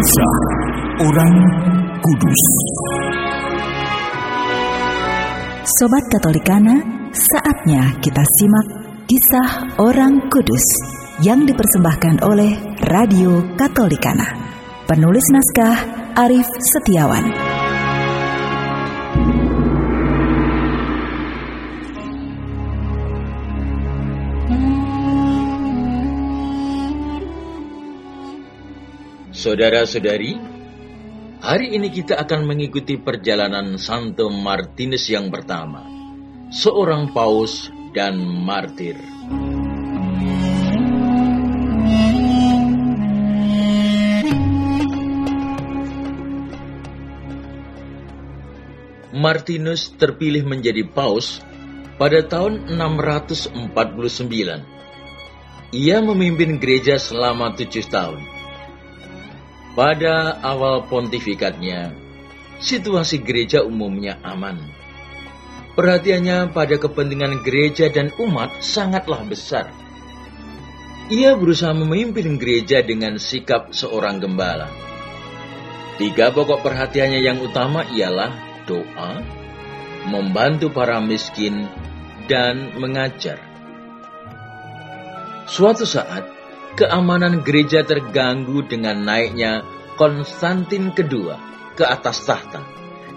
Kisah Orang Kudus Sobat Katolikana, saatnya kita simak kisah orang kudus yang dipersembahkan oleh Radio Katolikana. Penulis naskah Arif Setiawan. Saudara-saudari, hari ini kita akan mengikuti perjalanan Santo Martinus yang pertama, seorang paus dan martir. Martinus terpilih menjadi paus pada tahun 649. Ia memimpin gereja selama tujuh tahun. Pada awal pontifikatnya, situasi gereja umumnya aman. Perhatiannya pada kepentingan gereja dan umat sangatlah besar. Ia berusaha memimpin gereja dengan sikap seorang gembala. Tiga pokok perhatiannya yang utama ialah doa, membantu para miskin, dan mengajar. Suatu saat, keamanan gereja terganggu dengan naiknya Konstantin II ke atas tahta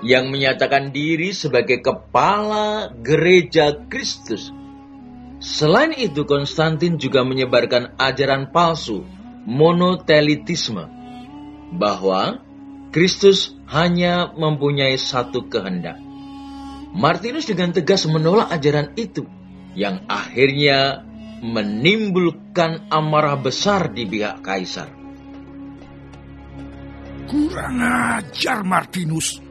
yang menyatakan diri sebagai kepala gereja Kristus. Selain itu Konstantin juga menyebarkan ajaran palsu monotelitisme bahwa Kristus hanya mempunyai satu kehendak. Martinus dengan tegas menolak ajaran itu yang akhirnya menimbulkan amarah besar di pihak kaisar. Kurang ajar Martinus.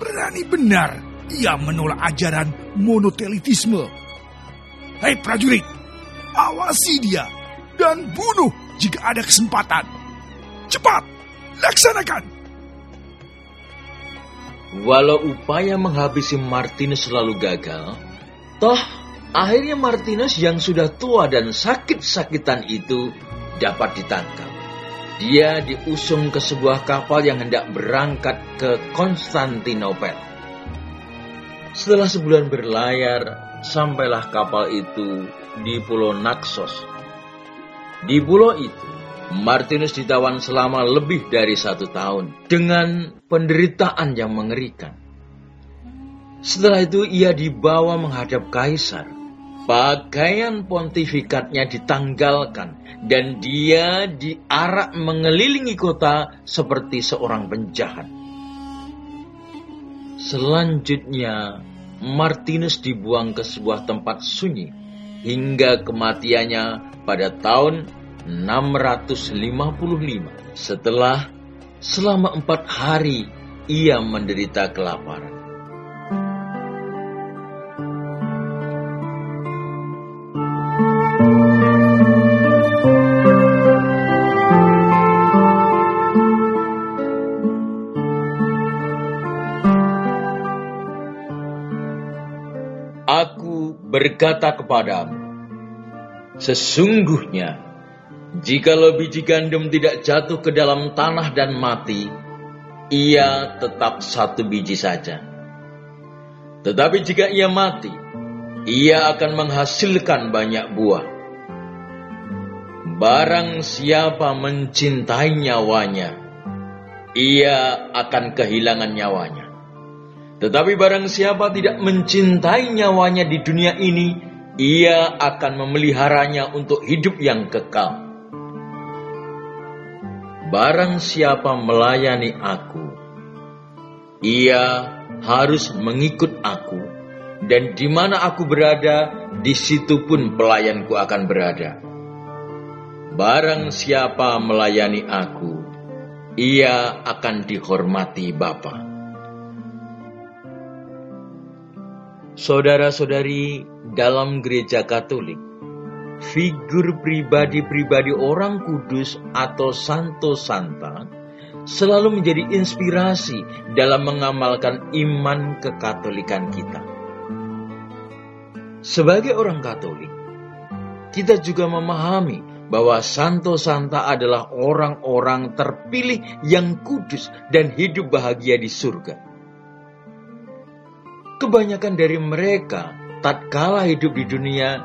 Berani benar ia menolak ajaran monotelitisme. Hei prajurit, awasi dia dan bunuh jika ada kesempatan. Cepat, laksanakan. Walau upaya menghabisi Martinus selalu gagal, toh akhirnya Martinus yang sudah tua dan sakit-sakitan itu dapat ditangkap. Dia diusung ke sebuah kapal yang hendak berangkat ke Konstantinopel. Setelah sebulan berlayar, sampailah kapal itu di Pulau Naxos. Di pulau itu, Martinus ditawan selama lebih dari satu tahun dengan penderitaan yang mengerikan. Setelah itu ia dibawa menghadap kaisar. Pakaian pontifikatnya ditanggalkan dan dia diarak mengelilingi kota seperti seorang penjahat. Selanjutnya, Martinus dibuang ke sebuah tempat sunyi hingga kematiannya pada tahun 655 setelah selama empat hari ia menderita kelaparan. Berkata kepadamu, sesungguhnya Jikalau biji gandum tidak jatuh ke dalam tanah dan mati, ia tetap satu biji saja. Tetapi jika ia mati, ia akan menghasilkan banyak buah. Barang siapa mencintai nyawanya, ia akan kehilangan nyawanya. Tetapi barang siapa tidak mencintai nyawanya di dunia ini, ia akan memeliharanya untuk hidup yang kekal. Barang siapa melayani aku, ia harus mengikut aku, dan di mana aku berada, di situ pun pelayanku akan berada. Barang siapa melayani aku, ia akan dihormati Bapa. Saudara-saudari dalam gereja Katolik, figur pribadi-pribadi orang kudus atau santo santa selalu menjadi inspirasi dalam mengamalkan iman kekatolikan kita. Sebagai orang Katolik, kita juga memahami bahwa Santo Santa adalah orang-orang terpilih yang kudus dan hidup bahagia di surga. Kebanyakan dari mereka, tatkala hidup di dunia,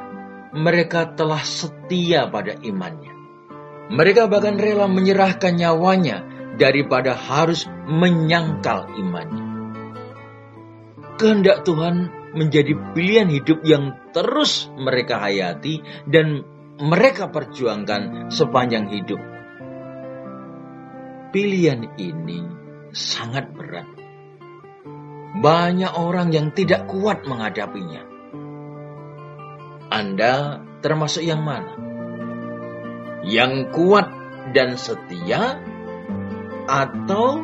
mereka telah setia pada imannya. Mereka bahkan rela menyerahkan nyawanya daripada harus menyangkal imannya. Kehendak Tuhan menjadi pilihan hidup yang terus mereka hayati dan mereka perjuangkan sepanjang hidup. Pilihan ini sangat berat. Banyak orang yang tidak kuat menghadapinya. Anda termasuk yang mana? Yang kuat dan setia atau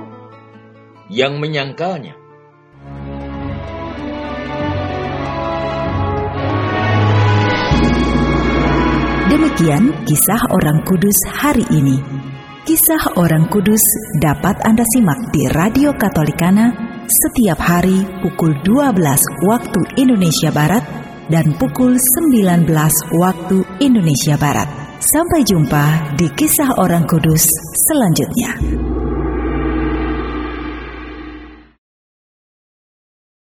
yang menyangkalnya? Demikian kisah orang kudus hari ini. Kisah orang kudus dapat Anda simak di Radio Katolikana setiap hari pukul 12 waktu Indonesia Barat dan pukul 19 waktu Indonesia Barat. Sampai jumpa di kisah orang kudus selanjutnya.